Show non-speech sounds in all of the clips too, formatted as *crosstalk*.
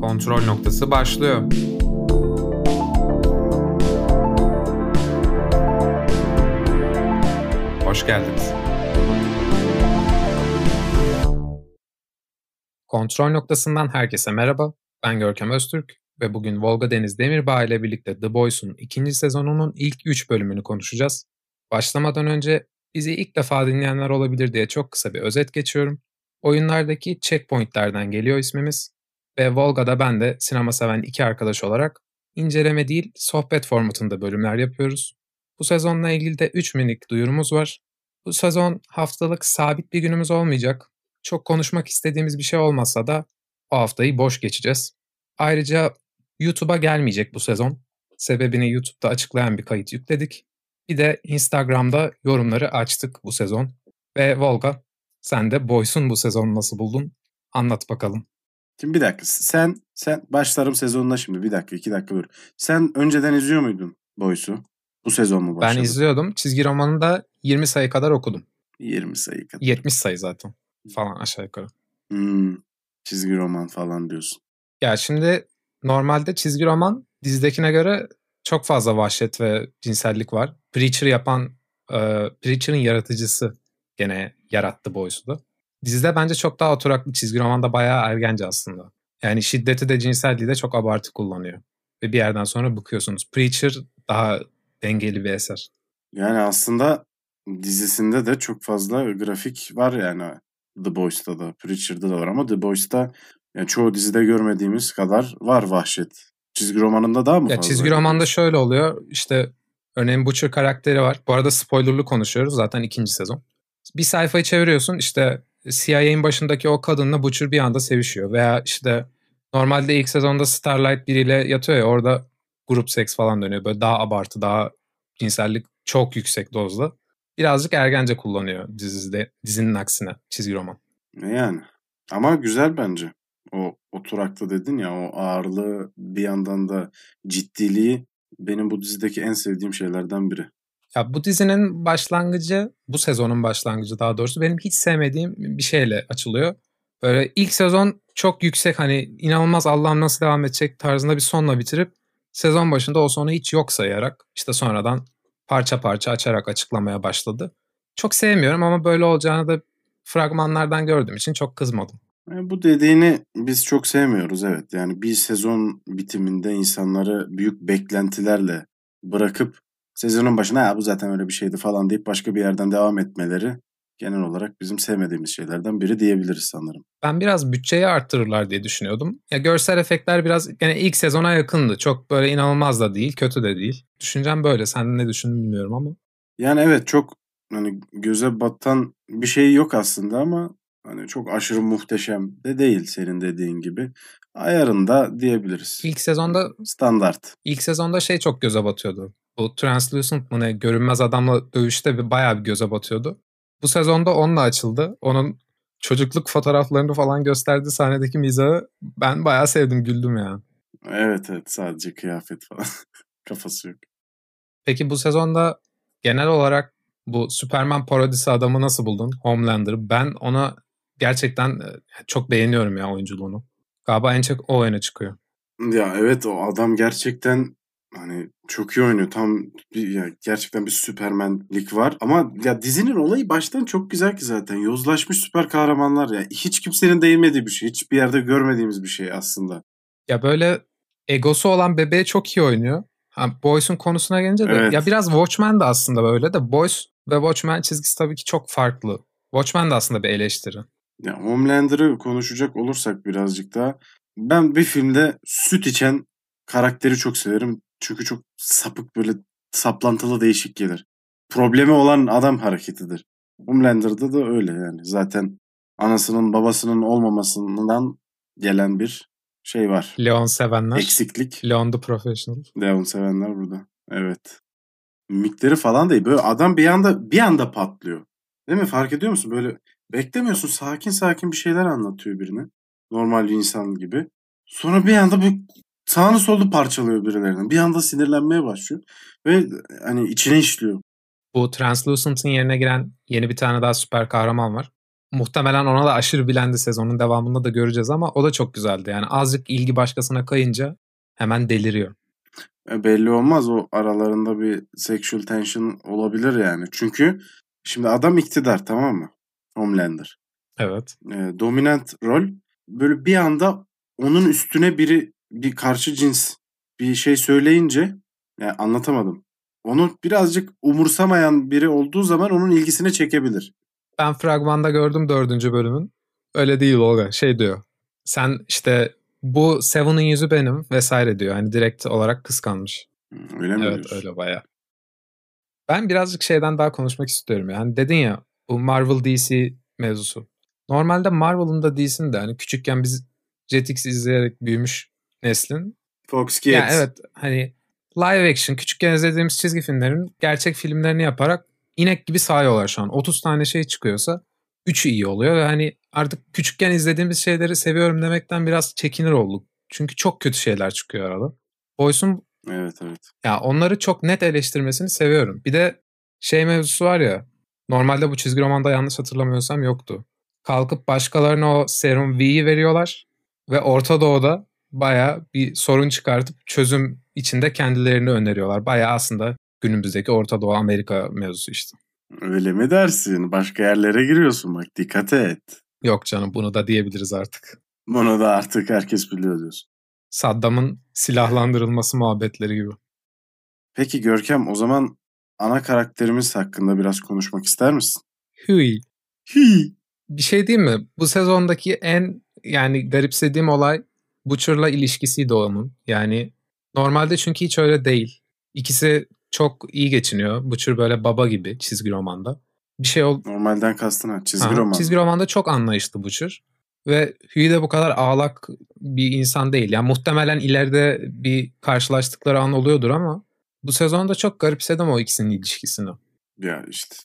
Kontrol noktası başlıyor. Hoş geldiniz. Kontrol noktasından herkese merhaba. Ben Görkem Öztürk ve bugün Volga Deniz Demirbağ ile birlikte The Boys'un ikinci sezonunun ilk 3 bölümünü konuşacağız. Başlamadan önce bizi ilk defa dinleyenler olabilir diye çok kısa bir özet geçiyorum. Oyunlardaki checkpointlerden geliyor ismimiz ve Volga'da ben de sinema seven iki arkadaş olarak inceleme değil sohbet formatında bölümler yapıyoruz. Bu sezonla ilgili de 3 minik duyurumuz var. Bu sezon haftalık sabit bir günümüz olmayacak. Çok konuşmak istediğimiz bir şey olmasa da o haftayı boş geçeceğiz. Ayrıca YouTube'a gelmeyecek bu sezon. Sebebini YouTube'da açıklayan bir kayıt yükledik. Bir de Instagram'da yorumları açtık bu sezon. Ve Volga sen de Boys'un bu sezonu nasıl buldun? Anlat bakalım. Şimdi bir dakika. Sen sen başlarım sezonuna şimdi. Bir dakika, iki dakika dur. Sen önceden izliyor muydun Boys'u? Bu sezon mu başladı? Ben izliyordum. Çizgi romanını da 20 sayı kadar okudum. 20 sayı kadar. 70 sayı zaten falan aşağı yukarı. Hmm, çizgi roman falan diyorsun. Ya şimdi normalde çizgi roman dizidekine göre çok fazla vahşet ve cinsellik var. Preacher yapan, e, Preacher'ın yaratıcısı gene yarattı Boys'u da. Dizide bence çok daha oturaklı çizgi romanda bayağı ergence aslında. Yani şiddeti de cinselliği de çok abartı kullanıyor. Ve bir yerden sonra bıkıyorsunuz. Preacher daha dengeli bir eser. Yani aslında dizisinde de çok fazla grafik var yani. The Boys'ta da, Preacher'da da var ama The Boys'ta yani çoğu dizide görmediğimiz kadar var vahşet. Çizgi romanında daha mı ya fazla? Çizgi romanda şöyle oluyor. İşte örneğin Butcher karakteri var. Bu arada spoilerlı konuşuyoruz zaten ikinci sezon. Bir sayfayı çeviriyorsun işte CIA'nin başındaki o kadınla Butcher bir anda sevişiyor. Veya işte normalde ilk sezonda Starlight biriyle yatıyor ya orada grup seks falan dönüyor. Böyle daha abartı, daha cinsellik çok yüksek dozda. Birazcık ergence kullanıyor dizide, dizinin aksine çizgi roman. Yani ama güzel bence. O oturakta dedin ya o ağırlığı bir yandan da ciddiliği benim bu dizideki en sevdiğim şeylerden biri. Ya bu dizinin başlangıcı, bu sezonun başlangıcı daha doğrusu benim hiç sevmediğim bir şeyle açılıyor. Böyle ilk sezon çok yüksek hani inanılmaz Allah'ım nasıl devam edecek tarzında bir sonla bitirip sezon başında o sonu hiç yok sayarak işte sonradan parça parça açarak açıklamaya başladı. Çok sevmiyorum ama böyle olacağını da fragmanlardan gördüğüm için çok kızmadım. E, bu dediğini biz çok sevmiyoruz evet. Yani bir sezon bitiminde insanları büyük beklentilerle bırakıp sezonun başına ya bu zaten öyle bir şeydi falan deyip başka bir yerden devam etmeleri genel olarak bizim sevmediğimiz şeylerden biri diyebiliriz sanırım. Ben biraz bütçeyi arttırırlar diye düşünüyordum. Ya görsel efektler biraz gene ilk sezona yakındı. Çok böyle inanılmaz da değil, kötü de değil. Düşüncem böyle. Sen ne düşündün bilmiyorum ama. Yani evet çok hani göze batan bir şey yok aslında ama hani çok aşırı muhteşem de değil senin dediğin gibi. Ayarında diyebiliriz. İlk sezonda Standart. ilk sezonda şey çok göze batıyordu. Bu Translucent mı ne görünmez adamla dövüşte bir bayağı bir göze batıyordu. Bu sezonda onunla açıldı. Onun çocukluk fotoğraflarını falan gösterdiği sahnedeki mizahı ben bayağı sevdim, güldüm ya. Evet evet sadece kıyafet falan. *laughs* Kafası yok. Peki bu sezonda genel olarak bu Superman parodisi adamı nasıl buldun? Homelander'ı. Ben ona gerçekten e, çok beğeniyorum ya oyunculuğunu. Galiba en çok o öne çıkıyor. Ya evet o adam gerçekten hani çok iyi oynuyor. Tam bir, ya gerçekten bir süpermenlik var. Ama ya dizinin olayı baştan çok güzel ki zaten. Yozlaşmış süper kahramanlar ya. Hiç kimsenin değinmediği bir şey. Hiçbir yerde görmediğimiz bir şey aslında. Ya böyle egosu olan bebeğe çok iyi oynuyor. Ha, Boys'un konusuna gelince de Evet. ya biraz Watchmen de aslında böyle de Boys ve Watchmen çizgisi tabii ki çok farklı. Watchmen de aslında bir eleştiri. Ya Homelander'ı konuşacak olursak birazcık daha. Ben bir filmde süt içen karakteri çok severim. Çünkü çok sapık böyle saplantılı değişik gelir. Problemi olan adam hareketidir. Homelander'da da öyle yani. Zaten anasının babasının olmamasından gelen bir şey var. Leon sevenler. Eksiklik. Leon the Professional. Leon sevenler burada. Evet. Mimikleri falan değil. Böyle adam bir anda bir anda patlıyor. Değil mi? Fark ediyor musun? Böyle beklemiyorsun. Sakin sakin bir şeyler anlatıyor birine. Normal bir insan gibi. Sonra bir anda bir sağını solunu parçalıyor birilerinin. Bir anda sinirlenmeye başlıyor. Ve hani içine işliyor. Bu Translucent'ın yerine giren yeni bir tane daha süper kahraman var. Muhtemelen ona da aşırı bilendi sezonun devamında da göreceğiz ama o da çok güzeldi. Yani azıcık ilgi başkasına kayınca hemen deliriyor. E belli olmaz o aralarında bir sexual tension olabilir yani. Çünkü şimdi adam iktidar tamam mı? Homelander. Evet. E, dominant rol böyle bir anda onun üstüne biri bir karşı cins bir şey söyleyince yani anlatamadım. Onu birazcık umursamayan biri olduğu zaman onun ilgisini çekebilir. Ben fragmanda gördüm dördüncü bölümün. Öyle değil Olga. Şey diyor. Sen işte bu Seven'ın yüzü benim vesaire diyor. Hani direkt olarak kıskanmış. Öyle mi Evet diyorsun? öyle baya. Ben birazcık şeyden daha konuşmak istiyorum. Yani dedin ya bu Marvel DC mevzusu. Normalde Marvel'ın da DC'nin de hani küçükken biz Jetix izleyerek büyümüş neslin. Fox Kids. Yani evet hani live action küçükken izlediğimiz çizgi filmlerin gerçek filmlerini yaparak inek gibi sahıyorlar şu an. 30 tane şey çıkıyorsa 3'ü iyi oluyor ve hani artık küçükken izlediğimiz şeyleri seviyorum demekten biraz çekinir olduk. Çünkü çok kötü şeyler çıkıyor arada. Boys'un Evet evet. ya onları çok net eleştirmesini seviyorum. Bir de şey mevzusu var ya normalde bu çizgi romanda yanlış hatırlamıyorsam yoktu. Kalkıp başkalarına o serum V'yi veriyorlar ve Orta Doğu'da baya bir sorun çıkartıp çözüm içinde kendilerini öneriyorlar. Baya aslında günümüzdeki Orta Doğu Amerika mevzusu işte. Öyle mi dersin? Başka yerlere giriyorsun bak dikkat et. Yok canım bunu da diyebiliriz artık. Bunu da artık herkes biliyor diyorsun. Saddam'ın silahlandırılması muhabbetleri gibi. Peki Görkem o zaman ana karakterimiz hakkında biraz konuşmak ister misin? Hüy. Hi. Bir şey diyeyim mi? Bu sezondaki en yani garipsediğim olay Butcher'la ilişkisiydi onun. Yani normalde çünkü hiç öyle değil. İkisi çok iyi geçiniyor. Butcher böyle baba gibi çizgi romanda. Bir şey ol Normalden kastın ha çizgi Aha, roman. Çizgi romanda çok anlayışlı Butcher. Ve Huey de bu kadar ağlak bir insan değil. Yani muhtemelen ileride bir karşılaştıkları an oluyordur ama bu sezonda çok garipsedim o ikisinin ilişkisini. Ya işte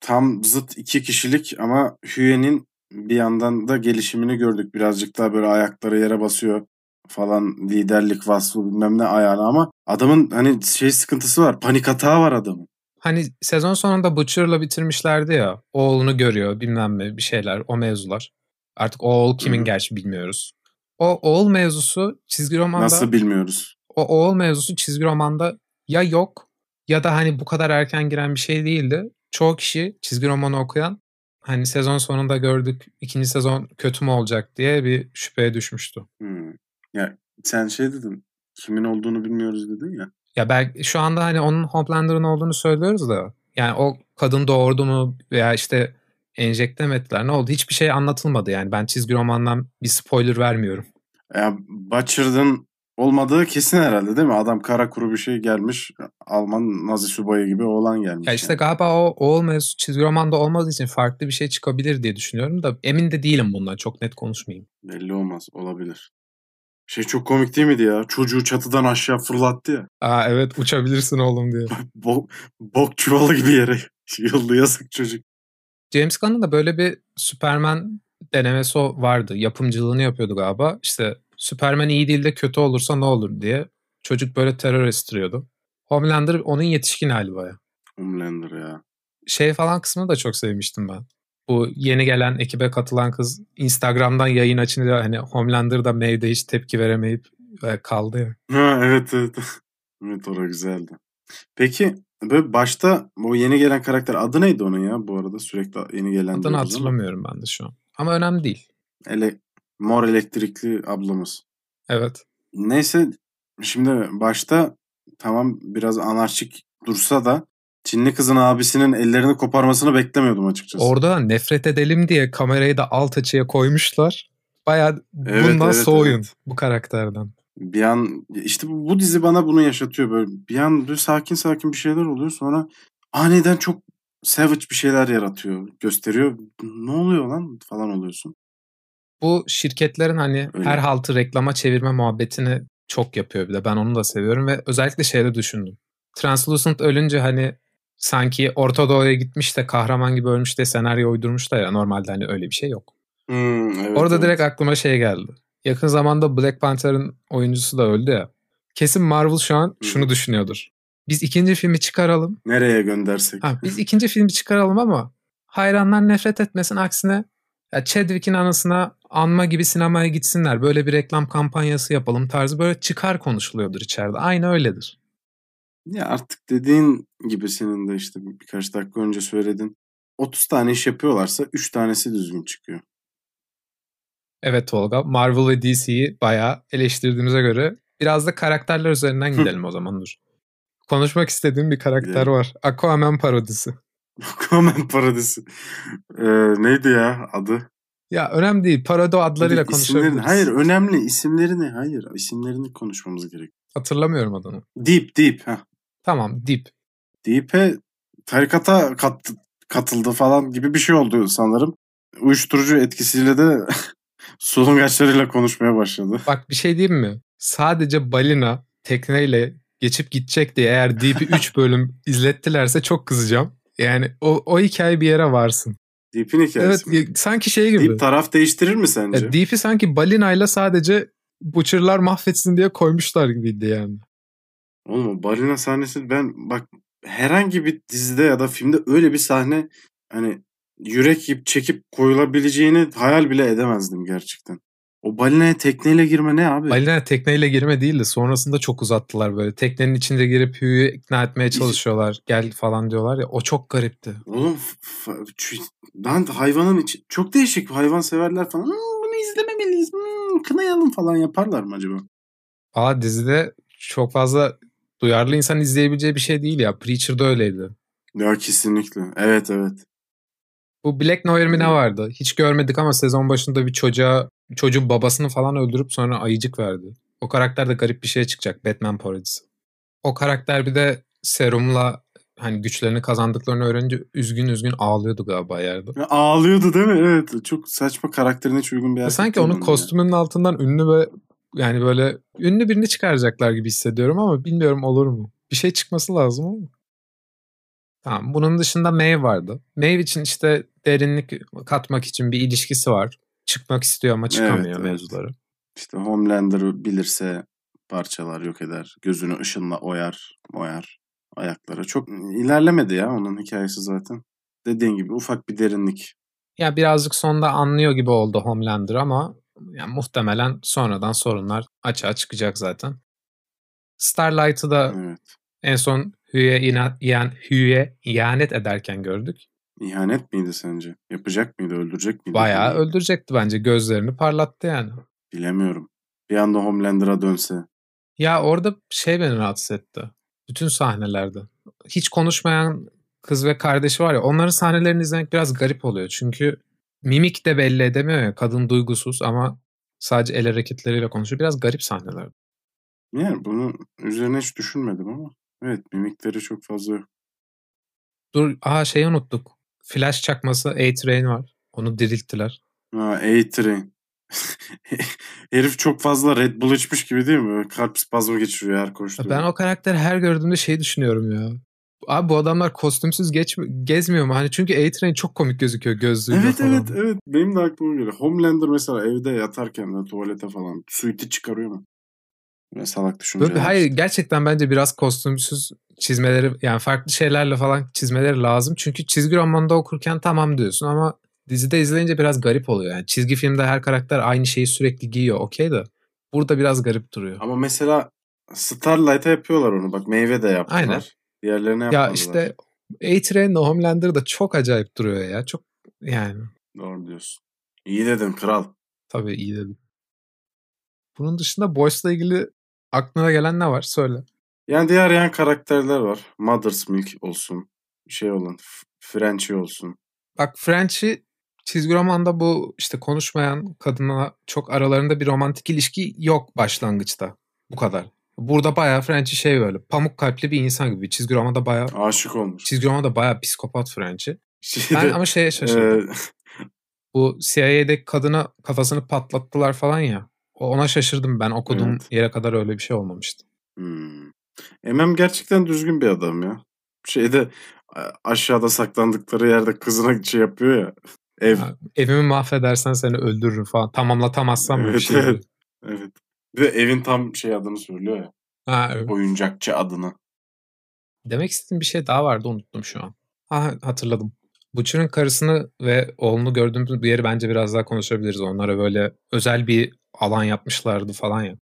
tam zıt iki kişilik ama Hüye'nin bir yandan da gelişimini gördük. Birazcık daha böyle ayakları yere basıyor falan liderlik vasfı bilmem ne ayağına ama adamın hani şey sıkıntısı var. Panik atağı var adamın. Hani sezon sonunda Butcher'la bitirmişlerdi ya. Oğlunu görüyor bilmem ne bir şeyler o mevzular. Artık o oğul kimin Hı hı. gerçi bilmiyoruz. O oğul mevzusu çizgi romanda Nasıl bilmiyoruz. o oğul mevzusu çizgi romanda ya yok ya da hani bu kadar erken giren bir şey değildi. Çoğu kişi çizgi romanı okuyan hani sezon sonunda gördük ikinci sezon kötü mü olacak diye bir şüpheye düşmüştü. Hmm. Ya sen şey dedin. Kimin olduğunu bilmiyoruz dedin ya. Ya belki şu anda hani onun Homelander'ın olduğunu söylüyoruz da yani o kadın doğurdu mu veya işte enjekte mi ettiler ne oldu hiçbir şey anlatılmadı yani ben çizgi romandan bir spoiler vermiyorum. Ya Butcher'ın olmadığı kesin herhalde değil mi? Adam kara kuru bir şey gelmiş. Alman Nazi subayı gibi oğlan gelmiş. Ya işte yani. galiba o oğul mevzusu çizgi romanda olmadığı için farklı bir şey çıkabilir diye düşünüyorum da emin de değilim bundan çok net konuşmayayım. Belli olmaz. Olabilir. Şey çok komik değil miydi ya? Çocuğu çatıdan aşağı fırlattı ya. Aa evet uçabilirsin oğlum diye. *laughs* Bok, bok çuvalı gibi yere. *laughs* Yıldı yazık çocuk. James Gunn'ın da böyle bir Superman denemesi o- vardı. Yapımcılığını yapıyordu galiba. İşte Superman iyi değil de kötü olursa ne olur diye. Çocuk böyle terör estiriyordu. Homelander onun yetişkin hali baya. Homelander ya. Şey falan kısmını da çok sevmiştim ben. Bu yeni gelen ekibe katılan kız Instagram'dan yayın açınca hani Homelander da May'de hiç tepki veremeyip e, kaldı ya. Ha, evet evet. *laughs* evet orası güzeldi. Peki böyle başta o yeni gelen karakter adı neydi onun ya bu arada sürekli yeni gelen Adını diyoruz ama. hatırlamıyorum ben de şu an. Ama önemli değil. Ele, mor elektrikli ablamız. Evet. Neyse şimdi başta tamam biraz anarşik dursa da Çinli kızın abisinin ellerini koparmasını beklemiyordum açıkçası. Orada da nefret edelim diye kamerayı da alt açıya koymuşlar. Bayağı Evet, bundan evet, soğuyun evet. bu karakterden. Bir an işte bu, bu dizi bana bunu yaşatıyor böyle. Bir an sakin sakin bir şeyler oluyor sonra aniden çok savage bir şeyler yaratıyor, gösteriyor. Ne oluyor lan falan oluyorsun. Bu şirketlerin hani Öyle. her haltı reklama çevirme muhabbetini çok yapıyor bir de. Ben onu da seviyorum ve özellikle şeyde düşündüm. Translucent ölünce hani sanki Orta Doğu'ya gitmiş de kahraman gibi ölmüş de senaryo uydurmuş da ya normalde hani öyle bir şey yok. Hmm, evet, Orada evet. direkt aklıma şey geldi. Yakın zamanda Black Panther'ın oyuncusu da öldü ya. Kesin Marvel şu an şunu düşünüyordur. Biz ikinci filmi çıkaralım. Nereye göndersek. Ha, biz *laughs* ikinci filmi çıkaralım ama hayranlar nefret etmesin. Aksine Ya Chadwick'in anısına anma gibi sinemaya gitsinler. Böyle bir reklam kampanyası yapalım tarzı böyle çıkar konuşuluyordur içeride. Aynı öyledir. Ya artık dediğin gibi senin de işte birkaç dakika önce söyledin. 30 tane iş yapıyorlarsa 3 tanesi düzgün çıkıyor. Evet Tolga, Marvel ve DC'yi bayağı eleştirdiğimize göre biraz da karakterler üzerinden gidelim o zaman dur. Konuşmak istediğim bir karakter Gidelim. var. Aquaman parodisi. Aquaman parodisi. Ee, neydi ya adı? Ya önemli değil. Parodi adlarıyla isimlerini- konuşabiliriz. Hayır önemli isimlerini hayır isimlerini konuşmamız gerek. Hatırlamıyorum adını. Deep Deep. Heh. Tamam Deep. Deep'e tarikata kat, katıldı falan gibi bir şey oldu sanırım. Uyuşturucu etkisiyle de *laughs* solungaçlarıyla konuşmaya başladı. Bak bir şey diyeyim mi? Sadece balina tekneyle geçip gidecek diye eğer Deep'i 3 *laughs* bölüm izlettilerse çok kızacağım. Yani o, o hikaye bir yere varsın. Deep'in Evet hikayesi. mi? ya- sanki şey gibi. Deep taraf değiştirir mi sence? Ya Deep'i sanki balinayla sadece Butcher'lar mahvetsin diye koymuşlar gibiydi yani. Oğlum balina sahnesi ben bak herhangi bir dizide ya da filmde öyle bir sahne hani yürek yiyip çekip koyulabileceğini hayal bile edemezdim gerçekten. O balinaya tekneyle girme ne abi? Balina tekneyle girme değil de sonrasında çok uzattılar böyle. Teknenin içinde girip Hugh'yu ikna etmeye çalışıyorlar. Gel falan diyorlar ya. O çok garipti. Oğlum lan hayvanın içi çok değişik hayvan severler falan. "Hmm, bunu izlememeliyiz. Hmm, kınayalım falan yaparlar mı acaba? Valla dizide çok fazla duyarlı insan izleyebileceği bir şey değil ya. Preacher'da öyleydi. Ya kesinlikle. Evet evet. Bu Black Noir mi ne vardı? Hiç görmedik ama sezon başında bir çocuğa çocuğun babasını falan öldürüp sonra ayıcık verdi. O karakter de garip bir şeye çıkacak. Batman parodisi. O karakter bir de serumla hani güçlerini kazandıklarını öğrenince üzgün üzgün ağlıyordu galiba yerde. Ağlıyordu değil mi? Evet. Çok saçma karakterine hiç uygun bir Ya erkek Sanki onun kostümünün altından ünlü ve yani böyle ünlü birini çıkaracaklar gibi hissediyorum ama bilmiyorum olur mu? Bir şey çıkması lazım ama. Tamam. Bunun dışında Maeve vardı. Maeve için işte derinlik katmak için bir ilişkisi var. Çıkmak istiyor ama çıkamıyor Evet, evet. mevzuları. İşte Homelander'ı bilirse parçalar yok eder. Gözünü ışınla oyar, oyar ayaklara. Çok ilerlemedi ya onun hikayesi zaten. Dediğin gibi ufak bir derinlik. Ya birazcık sonda anlıyor gibi oldu Homelander ama yani muhtemelen sonradan sorunlar açığa çıkacak zaten. Starlight'ı da Evet. en son Hugh'ye ina- iyan- Hugh'ye ihanet ederken gördük. İhanet miydi sence? Yapacak mıydı? Öldürecek miydi? Bayağı öldürecekti bence. Gözlerini parlattı yani. Bilemiyorum. Bir anda Homelander'a dönse. Ya orada şey beni rahatsız etti. Bütün sahnelerde. Hiç konuşmayan kız ve kardeşi var ya onların sahnelerini izlemek biraz garip oluyor. Çünkü mimik de belli edemiyor ya. Kadın duygusuz ama sadece el hareketleriyle konuşuyor. Biraz garip sahneler. Yani bunu üzerine hiç düşünmedim ama. Evet mimikleri çok fazla yok. Dur aha şeyi unuttuk. Flash çakması A-Train var. Onu dirilttiler. Ha, A-Train. *laughs* Herif çok fazla Red Bull içmiş gibi değil mi? Kalp spazmı geçiriyor her koştuğunda. Ben o karakteri her gördüğümde şey düşünüyorum ya. Abi bu adamlar kostümsüz geç, gezmiyor mu? Hani çünkü A-Train çok komik gözüküyor gözlüğüyle Evet falan. evet evet. Benim de aklıma geliyor. Homelander mesela evde yatarken de tuvalete falan suiti çıkarıyor mu? Salak düşünceler. Böyle, hayır gerçekten bence biraz kostümsüz çizmeleri yani farklı şeylerle falan çizmeleri lazım. Çünkü çizgi romanda okurken tamam diyorsun ama dizide izleyince biraz garip oluyor. Yani çizgi filmde her karakter aynı şeyi sürekli giyiyor okey de burada biraz garip duruyor. Ama mesela Starlight'a yapıyorlar onu. Bak meyve de yaptılar. Aynen. Diğerlerine yapmadılar. Ya işte A-Train'le Homelander da çok acayip duruyor ya. Çok yani Doğru diyorsun. İyi dedin kral. tabii iyi dedim. Bunun dışında Boys'la ilgili aklına gelen ne var? Söyle. Yani diğer yan karakterler var. Mother's Milk olsun. Şey olan. Frenchie olsun. Bak French'i çizgi romanda bu işte konuşmayan kadınla çok aralarında bir romantik ilişki yok başlangıçta. Bu kadar. Burada bayağı French'i şey böyle pamuk kalpli bir insan gibi. Çizgi romanda bayağı Aşık olmuş. çizgi romanda bayağı psikopat French'i. Şeyde, Ben ama şeye şaşırdım. e, Bu CIA'deki kadına kafasını patlattılar falan ya. Ona şaşırdım ben okuduğum Evet. yere kadar öyle bir şey olmamıştı. Hmm. Emem gerçekten düzgün bir adam ya. Şeyde aşağıda saklandıkları yerde kızına şey yapıyor ya. *laughs* Ev. Ha, evimi mahvedersen seni öldürürüm falan. Tamamlatamazsam bir Evet, şey. evet. Evet. Bir de evin tam şey adını söylüyor ya. Ha, evet. Oyuncakçı adını. Demek istediğim bir şey daha vardı unuttum şu an. Ha, hatırladım. Butcher'ın karısını ve oğlunu gördüğümüz bir yeri bence biraz daha konuşabiliriz. Onlara böyle özel bir alan yapmışlardı falan ya.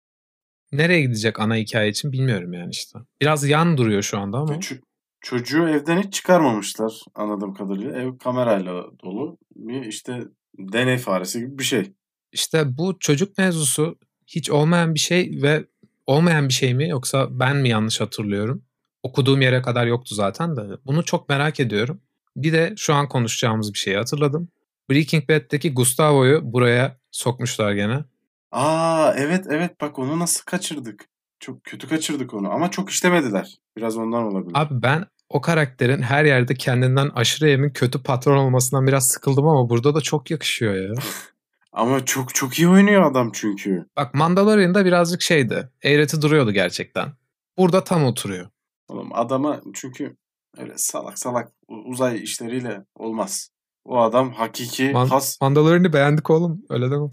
Nereye gidecek ana hikaye için bilmiyorum yani işte. Biraz yan duruyor şu anda ama. Ç- çocuğu evden hiç çıkarmamışlar anladığım kadarıyla. Ev kamerayla dolu. Bir işte deney faresi gibi bir şey. İşte bu çocuk mevzusu hiç olmayan bir şey ve olmayan bir şey mi yoksa ben mi yanlış hatırlıyorum? Okuduğum yere kadar yoktu zaten de. Bunu çok merak ediyorum. Bir de şu an konuşacağımız bir şeyi hatırladım. Breaking Bad'deki Gustavo'yu buraya sokmuşlar gene. Aa evet evet bak onu nasıl kaçırdık. Çok kötü kaçırdık onu ama çok işlemediler. Biraz ondan olabilir. Abi ben o karakterin her yerde kendinden aşırı emin kötü patron olmasından biraz sıkıldım ama burada da çok yakışıyor ya. *laughs* ama çok çok iyi oynuyor adam çünkü. Bak Mandalorian'da birazcık şeydi. Eğreti duruyordu gerçekten. Burada tam oturuyor. Oğlum adama çünkü öyle salak salak uzay işleriyle olmaz. O adam hakiki Man- has. Mandalorian'ı beğendik oğlum. Öyle deme.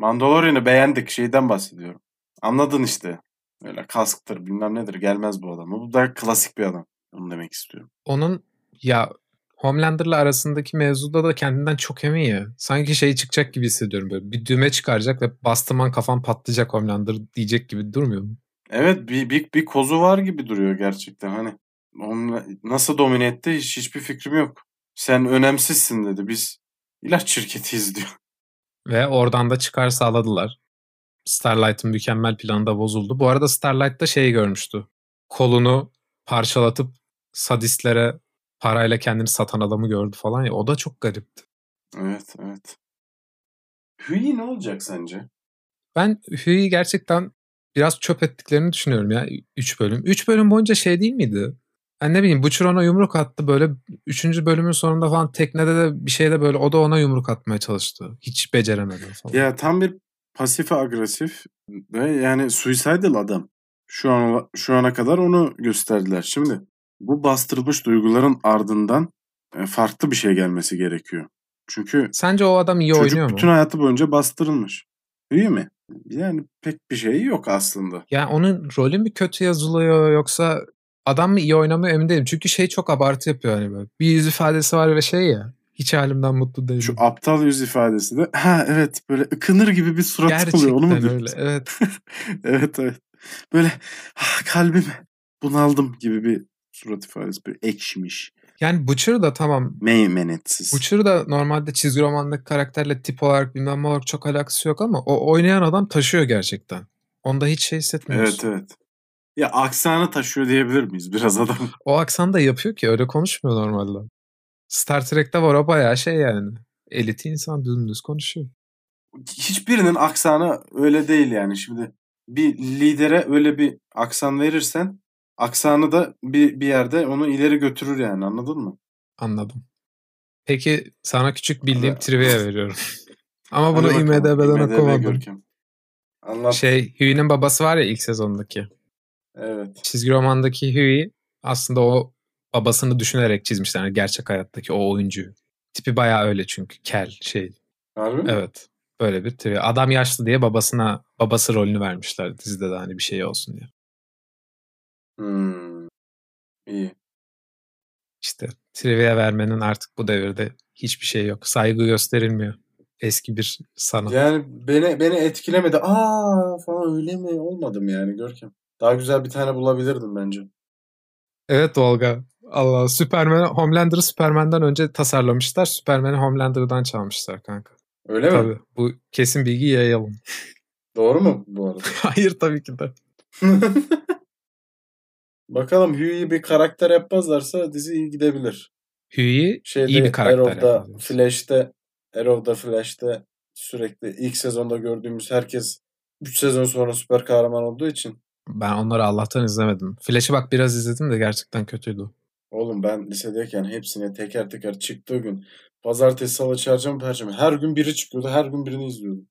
Mandalorian'ı beğendik şeyden bahsediyorum. Anladın işte. Öyle kasktır bilmem nedir gelmez bu adam. Bu da klasik bir adam. Onu demek istiyorum. Onun ya Homelander'la arasındaki mevzuda da kendinden çok emin ya. Sanki şey çıkacak gibi hissediyorum böyle. Bir düğme çıkaracak ve bastırman kafan patlayacak Homelander diyecek gibi durmuyor mu? Evet bir, bir, bir kozu var gibi duruyor gerçekten. Hani nasıl domine etti hiç, hiçbir fikrim yok. Sen önemsizsin dedi. Biz ilaç şirketiyiz *laughs* diyor. Ve oradan da çıkar sağladılar. Starlight'ın mükemmel planı da bozuldu. Bu arada Starlight da şeyi görmüştü. Kolunu parçalatıp sadistlere parayla kendini satan adamı gördü falan ya. O da çok garipti. Evet evet. Hüyi ne olacak sence? Ben Hüyi gerçekten biraz çöp ettiklerini düşünüyorum ya 3 bölüm. 3 bölüm boyunca şey değil miydi? Yani ne bileyim Butcher ona yumruk attı böyle 3. bölümün sonunda falan teknede de bir şeyde böyle o da ona yumruk atmaya çalıştı. Hiç beceremedi falan. Ya tam bir pasif agresif ve yani suicidal adam. Şu an şu ana kadar onu gösterdiler. Şimdi bu bastırılmış duyguların ardından e, farklı bir şey gelmesi gerekiyor. Çünkü Sence o adam iyi çocuk oynuyor mu? bütün hayatı boyunca bastırılmış. İyi mi? Yani pek bir şey yok aslında. Yani onun rolü mü kötü yazılıyor yoksa adam mı iyi oynamıyor emin değilim. Çünkü şey çok abartı yapıyor hani böyle. Bir yüz ifadesi var ve şey ya. Hiç halimden mutlu değilim. Şu aptal yüz ifadesi de ha evet böyle ıkınır gibi bir surat Gerçekten oluyor. Onu mu öyle. diyorsun? Evet. *laughs* evet evet. Böyle ah, kalbim bunaldım gibi bir surat ifadesi. Böyle ekşimiş. Yani Butcher da tamam. Meymenetsiz. Butcher da normalde çizgi romandaki karakterle tip olarak bilmem ne olarak çok alakası yok ama o oynayan adam taşıyor gerçekten. Onda hiç şey hissetmiyorsun. Evet evet. Ya aksanı taşıyor diyebilir miyiz biraz adam? *laughs* O aksan da yapıyor ki öyle konuşmuyor normalde. Star Trek'te var o bayağı şey yani. Eliti insan dümdüz konuşuyor. Hiçbirinin aksanı öyle değil yani. Şimdi bir lidere öyle bir aksan verirsen aksanı da bir, bir yerde onu ileri götürür yani anladın mı? Anladım. Peki sana küçük bildiğim Hadi. trivia *laughs* veriyorum. Ama bunu IMDB'den IMDb okumadım. Görkem. Anlat. Şey Huey'nin babası var ya ilk sezondaki. Evet. Çizgi romandaki Huey aslında o babasını düşünerek çizmişler. Yani gerçek hayattaki o oyuncu. Tipi bayağı öyle çünkü. Kel şey. Harbi mi? Evet. Böyle bir trivia. Adam yaşlı diye babasına babası rolünü vermişler dizide de hani bir şey olsun diye. Hmm. İyi. İşte trivia vermenin artık bu devirde hiçbir şey yok. Saygı gösterilmiyor. Eski bir sanat. Yani beni beni etkilemedi. Aa falan öyle mi? Olmadım yani Görkem. Daha güzel bir tane bulabilirdim bence. Evet Olga. Allah Superman Homelander'ı Superman'den önce tasarlamışlar. Superman'i Homelander'dan çalmışlar kanka. Öyle mi? Tabii. Bu kesin bilgi yayalım. *laughs* Doğru mu bu arada? *laughs* Hayır tabii ki de. *laughs* Bakalım Hughie'yi bir karakter yapmazlarsa dizi iyi gidebilir. Hughie Şeyde iyi bir karakter. Arrow'da. Flash'te Arrow'da, Flash'te sürekli ilk sezonda gördüğümüz herkes 3 sezon sonra süper kahraman olduğu için Ben onları Allah'tan izlemedim. Flash'ı bak biraz izledim de gerçekten kötüydü. Oğlum ben lisedeyken hepsine teker teker çıktığı gün pazartesi, salı, çarşamba, perşembe her gün biri çıkıyordu. Her gün birini izliyordum.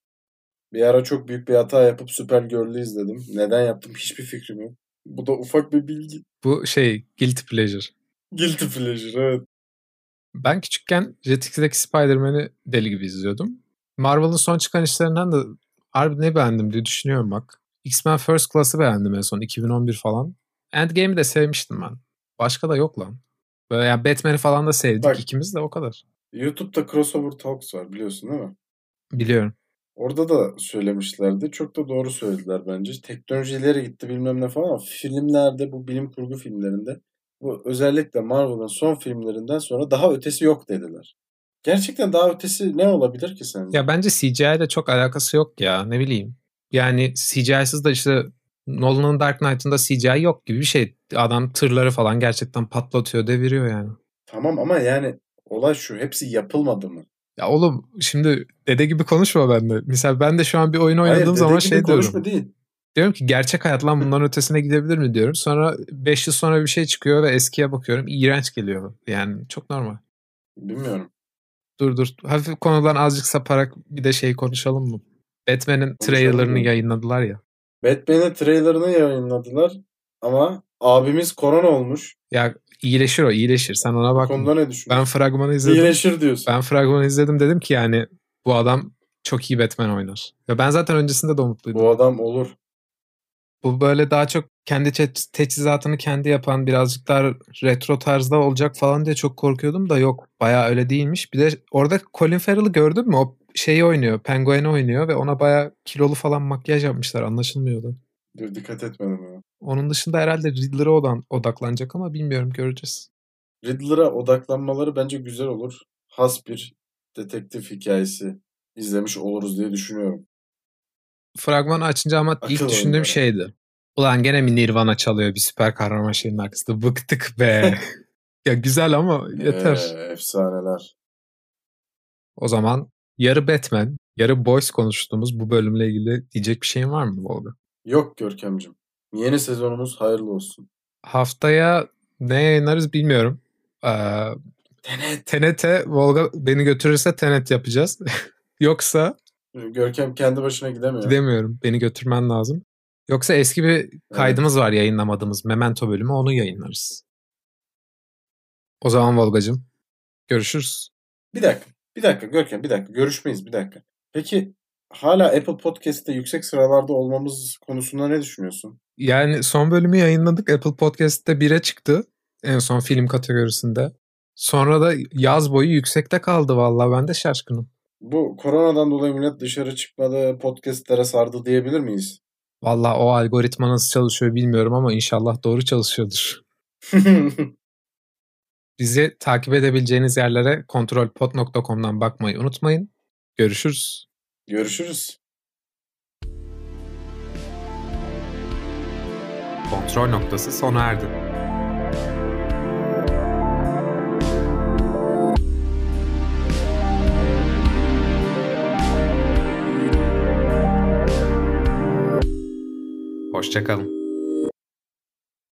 Bir ara çok büyük bir hata yapıp Supergirl'ü izledim. Neden yaptım hiçbir fikrim yok. Bu da ufak bir bilgi. Bu şey guilty pleasure. Guilty pleasure evet. Ben küçükken Jetix'teki Spider-Man'i deli gibi izliyordum. Marvel'ın son çıkan işlerinden de harbi ne beğendim diye düşünüyorum bak. X-Men First Class'ı beğendim en son 2011 falan. Endgame'i de sevmiştim ben. Başka da yok lan. Böyle yani Batman'i falan da sevdik Bak. ikimiz de o kadar. YouTube'da Crossover Talks var biliyorsun değil mi? Biliyorum. Orada da söylemişlerdi. Çok da doğru söylediler bence. Teknoloji ileri gitti bilmem ne falan ama filmlerde bu bilim kurgu filmlerinde bu özellikle Marvel'ın son filmlerinden sonra daha ötesi yok dediler. Gerçekten daha ötesi ne olabilir ki sence? Ya bence CGI ile çok alakası yok ya ne bileyim. Yani CGI'siz de işte Nolan'ın Dark Knight'ında CGI yok gibi bir şey. Adam tırları falan gerçekten patlatıyor, deviriyor yani. Tamam ama yani olay şu. Hepsi yapılmadı mı? Ya oğlum şimdi dede gibi konuşma bende. Mesela ben de şu an bir oyun oynadığım Hayır, zaman şey gibi diyorum. konuşma değil. Diyorum ki gerçek hayat lan bundan ötesine gidebilir mi diyorum. Sonra 5 yıl sonra bir şey çıkıyor ve eskiye bakıyorum. iğrenç geliyor. Yani çok normal. Bilmiyorum. Dur dur. Hafif konudan azıcık saparak bir de şey konuşalım mı? Batman'in trailerını yayınladılar ya. Batman'in trailerını yayınladılar ama abimiz korona olmuş. Ya iyileşir o iyileşir. Sen ona bak. konuda ne Ben düşünüyorsun? fragmanı izledim. İyileşir diyorsun. Ben fragmanı izledim dedim ki yani bu adam çok iyi Batman oynar. Ve ben zaten öncesinde de umutluydum. Bu adam olur. Bu böyle daha çok kendi te- teçhizatını kendi yapan birazcık daha retro tarzda olacak falan diye çok korkuyordum da yok. Bayağı öyle değilmiş. Bir de orada Colin Farrell'ı gördün mü? O şeyi oynuyor. Penguin'i oynuyor ve ona bayağı kilolu falan makyaj yapmışlar. Anlaşılmıyordu. Dur dikkat etmedim ya. Onun dışında herhalde Riddler'a odan, odaklanacak ama bilmiyorum göreceğiz. Riddler'a odaklanmaları bence güzel olur. Has bir detektif hikayesi izlemiş oluruz diye düşünüyorum. Fragmanı açınca ama ilk Akıl düşündüğüm oyunları. şeydi. Ulan gene mi Nirvana çalıyor bir süper kahraman şeyinin arkasında? Bıktık be. *laughs* ya güzel ama yeter. Ee, efsaneler. O zaman yarı Batman, yarı Boys konuştuğumuz bu bölümle ilgili diyecek bir şeyin var mı Volga? Yok Görkemcim. Yeni sezonumuz hayırlı olsun. Haftaya ne yayınlarız bilmiyorum. Ee, Tenet. TNT, Volga beni götürürse Tenet yapacağız. *laughs* Yoksa Görkem kendi başına gidemiyor. gidemiyorum. Beni götürmen lazım. Yoksa eski bir kaydımız var yayınlamadığımız Memento bölümü onu yayınlarız. O zaman Volgacığım görüşürüz. Bir dakika. Bir dakika Görkem bir dakika. Görüşmeyiz bir dakika. Peki hala Apple Podcast'te yüksek sıralarda olmamız konusunda ne düşünüyorsun? Yani son bölümü yayınladık. Apple Podcast'te 1'e çıktı. En son film kategorisinde. Sonra da yaz boyu yüksekte kaldı vallahi ben de şaşkınım. Bu koronadan dolayı millet dışarı çıkmadı, podcastlere sardı diyebilir miyiz? Vallahi o algoritma nasıl çalışıyor bilmiyorum ama inşallah doğru çalışıyordur. *laughs* Bizi takip edebileceğiniz yerlere kontrolpod.com'dan bakmayı unutmayın. Görüşürüz. Görüşürüz. Kontrol noktası sona erdi. Hoşçakalın.